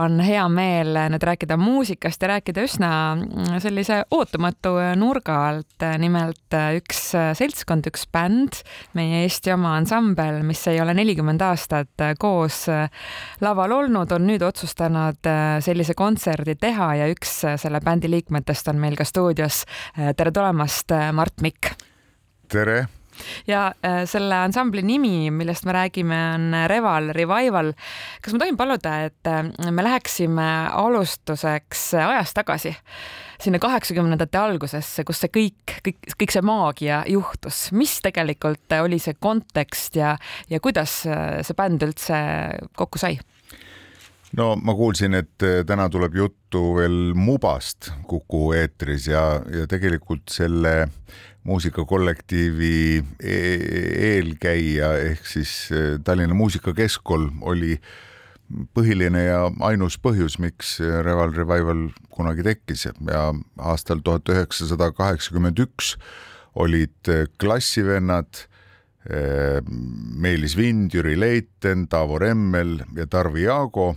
on hea meel nüüd rääkida muusikast ja rääkida üsna mm, sellise ootamatu nurga alt. nimelt üks seltskond, üks bänd, meie Eesti oma ansambel, mis ei ole nelikümmend aastat koos laval olnud, on nüüd otsustanud sellise kontserdi teha ja üks selle bändi liikmetest on meil ka stuudios. tere tulemast, Mart Mikk! tere! Ja äh, selle ansambli nimi, millest me räägime, on Reval Revival. kas ma tohin paluda, et äh, me läheksime alustuseks ajas tagasi? sinna kaheksakümnendate algusesse, kus see kõik, kõik, kõik see maagia juhtus, mis tegelikult oli see kontekst ja, ja kuidas äh, see bänd üldse kokku sai? No ma kuulsin, et täna tuleb juttu veel Mubast Kuku eetris ja, ja tegelikult selle muusikakollektiivi e-, eelkäija ehk siis e, Tallinna Muusikakeskkool oli põhiline ja ainus põhjus, miks Reval Revival kunagi tekkis. Ja aastal tuhat üheksasada kaheksakümmend üks olid klassivennad Meelis Vind, Jüri Leiten, Taavo Remmel ja Tarvi Jaago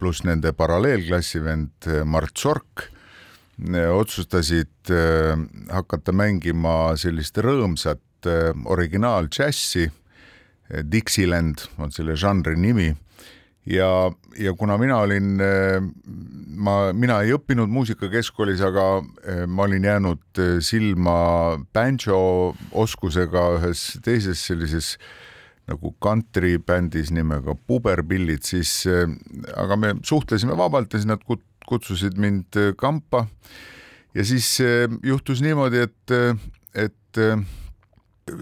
pluss nende paralleelklassivend Mart Sork otsustasid äh, hakata mängima sellist rõõmsat originaal-džässi. Dixieland on selle žanri nimi ja, ja kuna mina olin, äh, ma, mina ei õppinud muusikakeskkoolis, aga ma olin jäänud silma banjo oskusega ühes teises sellises nagu kantribändis nimega Puberpillid, siis aga me suhtlesime vabalt ja siis nad kutsusid mind äh, kampa. Ja siis äh, juhtus niimoodi, et, äh, et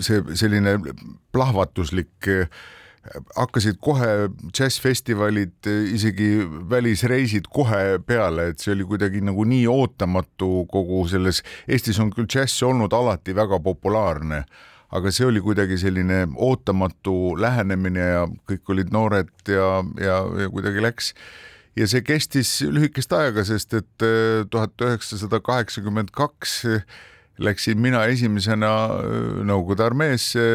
see selline plahvatuslik hakkasid kohe džässfestivalid, isegi välisreisid kohe peale, et see oli kuidagi nagu nii ootamatu kogu selles, Eestis on küll džäss olnud alati väga populaarne, aga see oli kuidagi selline ootamatu lähenemine ja kõik olid noored ja, ja, ja kuidagi läks. Ja see kestis lühikest aega, sest et äh, tuhat üheksasada kaheksakümmend kaks läksin mina esimesena äh, Nõukogude armeesse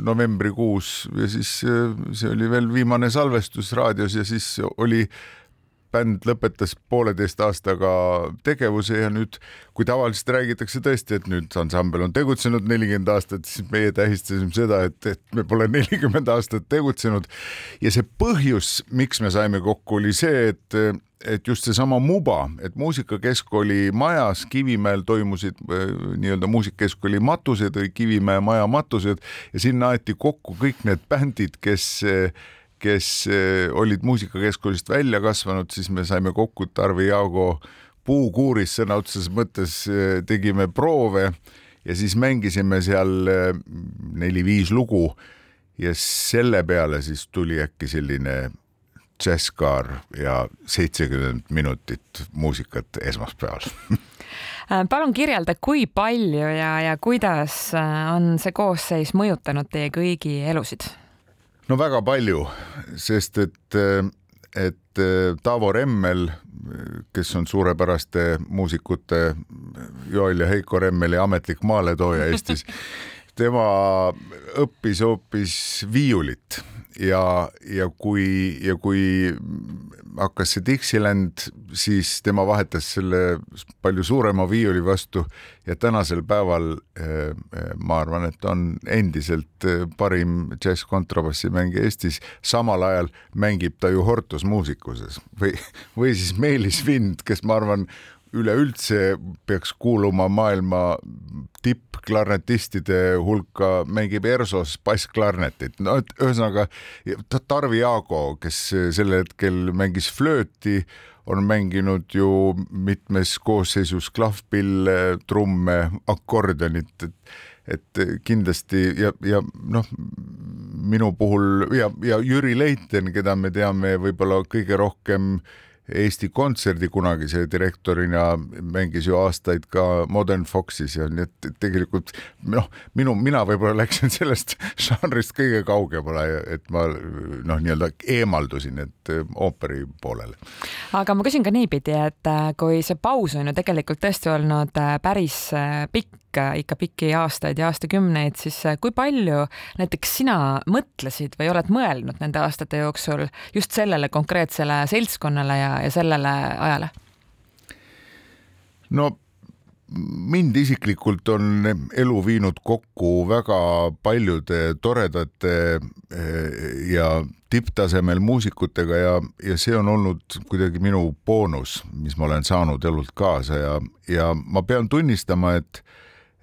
novembrikuus ja siis see oli veel viimane salvestus raadios ja siis oli bänd lõpetas pooleteist aastaga tegevuse ja nüüd, kui tavaliselt räägitakse tõesti, et nüüd ansambel on tegutsenud nelikümmend aastat, siis meie tähistasime seda, et, et me pole nelikümmend aastat tegutsenud. ja see põhjus, miks me saime kokku, oli see, et et just seesama Muba, et muusikakeskkooli majas Kivimäel toimusid äh, nii-öelda muusikakeskkooli matused Kivimäe maja matused ja sinna aeti kokku kõik need bändid, kes äh, kes eh, olid muusikakeskkoolist välja kasvanud, siis me saime kokku Tarvi Jaago puukuuris sõna otseses mõttes, eh, tegime proove ja siis mängisime seal neli-viis lugu ja selle peale siis tuli äkki selline džässkaar ja seitsekümmend minutit muusikat esmaspäeval palun kirjelda, kui palju ja, ja kuidas on see koosseis mõjutanud teie kõigi elusid? no väga palju, sest et, et Taavo Remmel, kes on suurepäraste muusikute Joel ja Heiko Remmeli ametlik maaletooja Eestis, tema õppis hoopis viiulit ja, ja kui, ja kui hakkas see Dixieland, siis tema vahetas selle palju suurema viiuli vastu ja tänasel päeval eh, eh, ma arvan, et on endiselt eh, parim džäss-kontrabassimängija Eestis, samal ajal mängib ta ju Hortus muusikuses või, või siis Meelis Vind, kes ma arvan, üleüldse peaks kuuluma maailma tippklarnetistide hulka, mängib ERSO-s bassklarnetit, no et ühesõnaga Tarvi Jaago, kes sel hetkel mängis flööti, on mänginud ju mitmes koosseisus klahvpille, trumme, akordionit, et et kindlasti ja, ja noh, minu puhul ja, ja Jüri Leiten, keda me teame võib-olla kõige rohkem äh, Eesti Kontserdi kunagise direktorina mängis ju aastaid ka Modern Foxis ja nii et tegelikult noh, minu, mina võib-olla läksin sellest žanrist kõige kaugemale, et ma noh, nii-öelda eemaldusin, et äh, ooperi poolele. aga ma küsin ka niipidi, et äh, kui see paus on ju tegelikult tõesti olnud äh, päris pikk, ikka, ikka pikki aastaid ja aastakümneid, siis kui palju näiteks sina mõtlesid või oled mõelnud nende aastate jooksul just sellele konkreetsele seltskonnale ja, ja sellele ajale? no mind isiklikult on elu viinud kokku väga paljude toredate eh, ja tipptasemel muusikutega ja, ja see on olnud kuidagi minu boonus, mis ma olen saanud elult kaasa ja, ja ma pean tunnistama, et,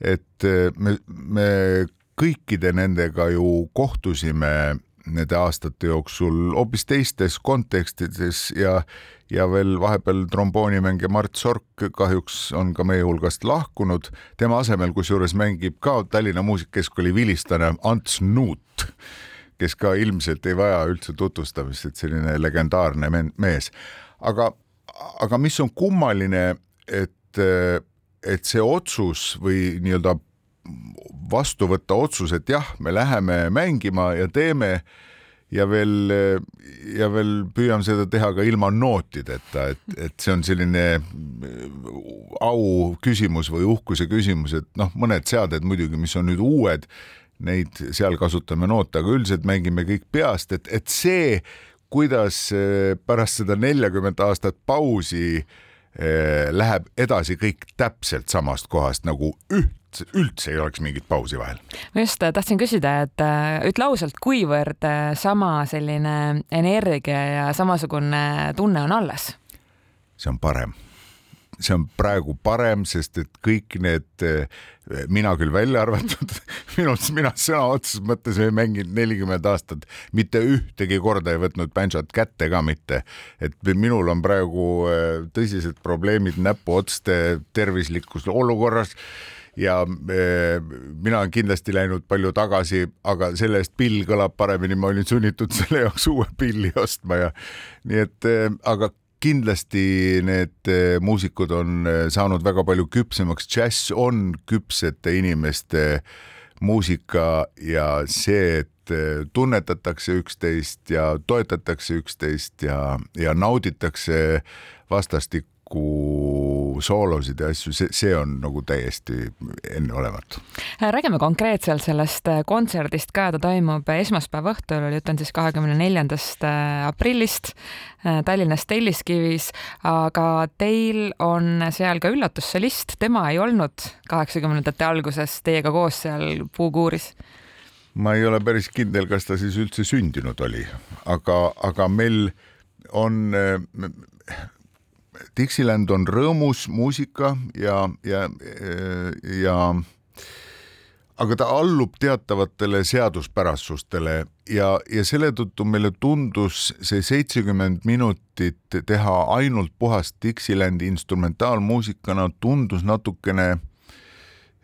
et me, me kõikide nendega ju kohtusime nende aastate jooksul hoopis teistes kontekstides ja, ja veel vahepeal tromboonimängija Mart Sork kahjuks on ka meie hulgast lahkunud. tema asemel kusjuures mängib ka Tallinna Muusikakeskkooli vilistlane Ants Nuut, kes ka ilmselt ei vaja üldse tutvustamist, et selline legendaarne mees. aga, aga mis on kummaline, et, et see otsus või nii-öelda vastu võtta otsus, et jah, me läheme mängima ja teeme ja veel, ja veel püüame seda teha ka ilma nootideta, et, et see on selline au küsimus või uhkuse küsimus, et noh, mõned seaded muidugi, mis on nüüd uued, neid seal kasutame noote, aga üldiselt mängime kõik peast, et, et see, kuidas pärast seda neljakümmet aastat pausi eh, läheb edasi kõik täpselt samast kohast nagu üht üldse ei oleks mingit pausi vahel. ma just äh, tahtsin küsida, et äh, ütle ausalt, kuivõrd äh, sama selline energia ja samasugune tunne on alles? see on parem see on praegu parem, sest et kõik need, mina küll välja arvatud minu, mina sõna otseses mõttes ei mänginud nelikümmend aastat, mitte ühtegi korda ei võtnud bändžot kätte ka mitte. et minul on praegu tõsised probleemid näpuotste tervislikus olukorras. Ja e, mina olen kindlasti läinud palju tagasi, aga selle eest pill kõlab paremini, ma olin sunnitud selle jaoks uue pilli ostma ja nii et, e, aga kindlasti need muusikud on saanud väga palju küpsemaks, džäss on küpsete inimeste muusika ja see, et tunnetatakse üksteist ja toetatakse üksteist ja, ja nauditakse vastastikku soolosid ja asju, see, see on nagu täiesti enneolematu. räägime konkreetselt sellest äh, kontserdist ka, ta toimub esmaspäeva õhtul, jutt on siis kahekümne neljandast äh, aprillist äh, Tallinnas Telliskivis, aga teil on seal ka üllatussolist, tema ei olnud kaheksakümnendate alguses teiega koos seal Puukuuris ma ei ole päris kindel, kas ta siis üldse sündinud oli, aga, aga meil on Dixieland on rõõmus muusika ja, ja, ja aga ta allub teatavatele seaduspärasustele ja, ja selle tõttu meile tundus see seitsekümmend minutit teha ainult puhast Dixilandi instrumentaalmuusikana tundus natukene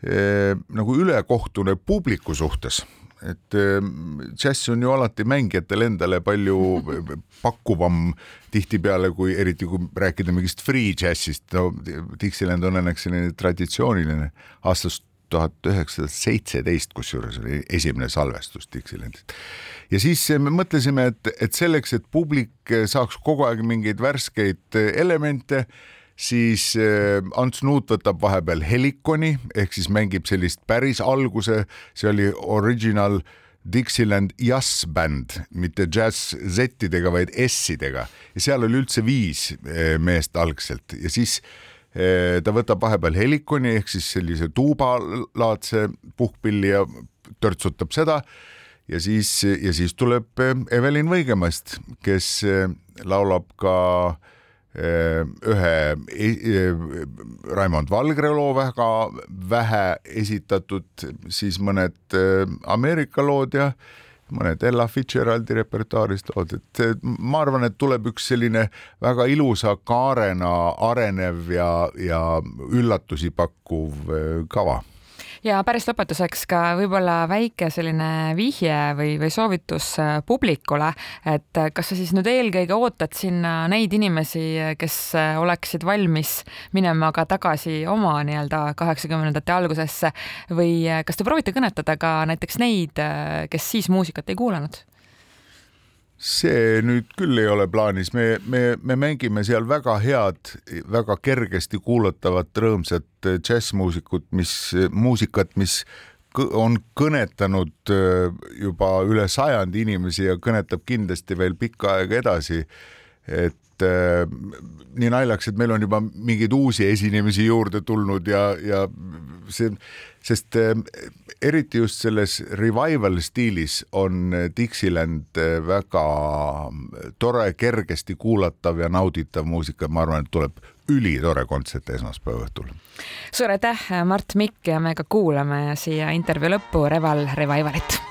eh, nagu ülekohtune publiku suhtes et džäss ehm, on ju alati mängijatele endale palju pakkuvam tihtipeale, kui eriti kui rääkida mingist free džässist, no Dixieland on õnneks selline traditsiooniline aastast tuhat üheksasada seitseteist, kusjuures oli esimene salvestus Dixielandist. ja siis me mõtlesime, et, et selleks, et publik saaks kogu aeg mingeid värskeid elemente siis äh, Ants Nuut võtab vahepeal helikoni ehk siis mängib sellist päris alguse, see oli original Dixieland Jazz Band, mitte džäss Z-idega, vaid S-idega. Ja seal oli üldse viis äh, meest algselt. Ja siis äh, ta võtab vahepeal helikoni ehk siis sellise tuubalaadse puhkpilli ja törtsutab seda. Ja siis, ja siis tuleb Evelin Võigemast, kes laulab ka Äh, ühe e-, Raimond Valgre loo väga vähe esitatud, siis mõned äh, Ameerika lood ja mõned Ella Fitzgeraldi repertuaarist lood, et ma arvan, et tuleb üks selline väga ilusa kaarena arenev ja, ja üllatusi pakkuv kava ja päris lõpetuseks ka võib-olla väike selline vihje või, või soovitus äh, publikule, et äh, kas sa siis nüüd eelkõige ootad sinna neid inimesi, kes äh, oleksid valmis minema ka tagasi oma nii-öelda kaheksakümnendate algusesse või kas te proovite kõnetada ka näiteks neid, kes siis muusikat ei kuulanud? See nüüd küll ei ole plaanis, me, me, me mängime seal väga head, väga kergesti kuulatavat, rõõmsat džässmuusikut, mis, muusikat, mis on kõnetanud äh, juba üle sajandi inimesi ja kõnetab kindlasti veel pikka aega edasi. Et äh, nii naljakas, et meil on juba mingeid uusi esinemisi juurde tulnud ja, ja see, sest äh, eriti just selles revival stiilis on Dixieland väga tore, kergesti kuulatav ja nauditav muusika, ma arvan, et tuleb ülitore kontsert esmaspäeva õhtul. suur aitäh, Mart Mikk ja me ka kuulame siia intervjuu lõppu Reval Revivalit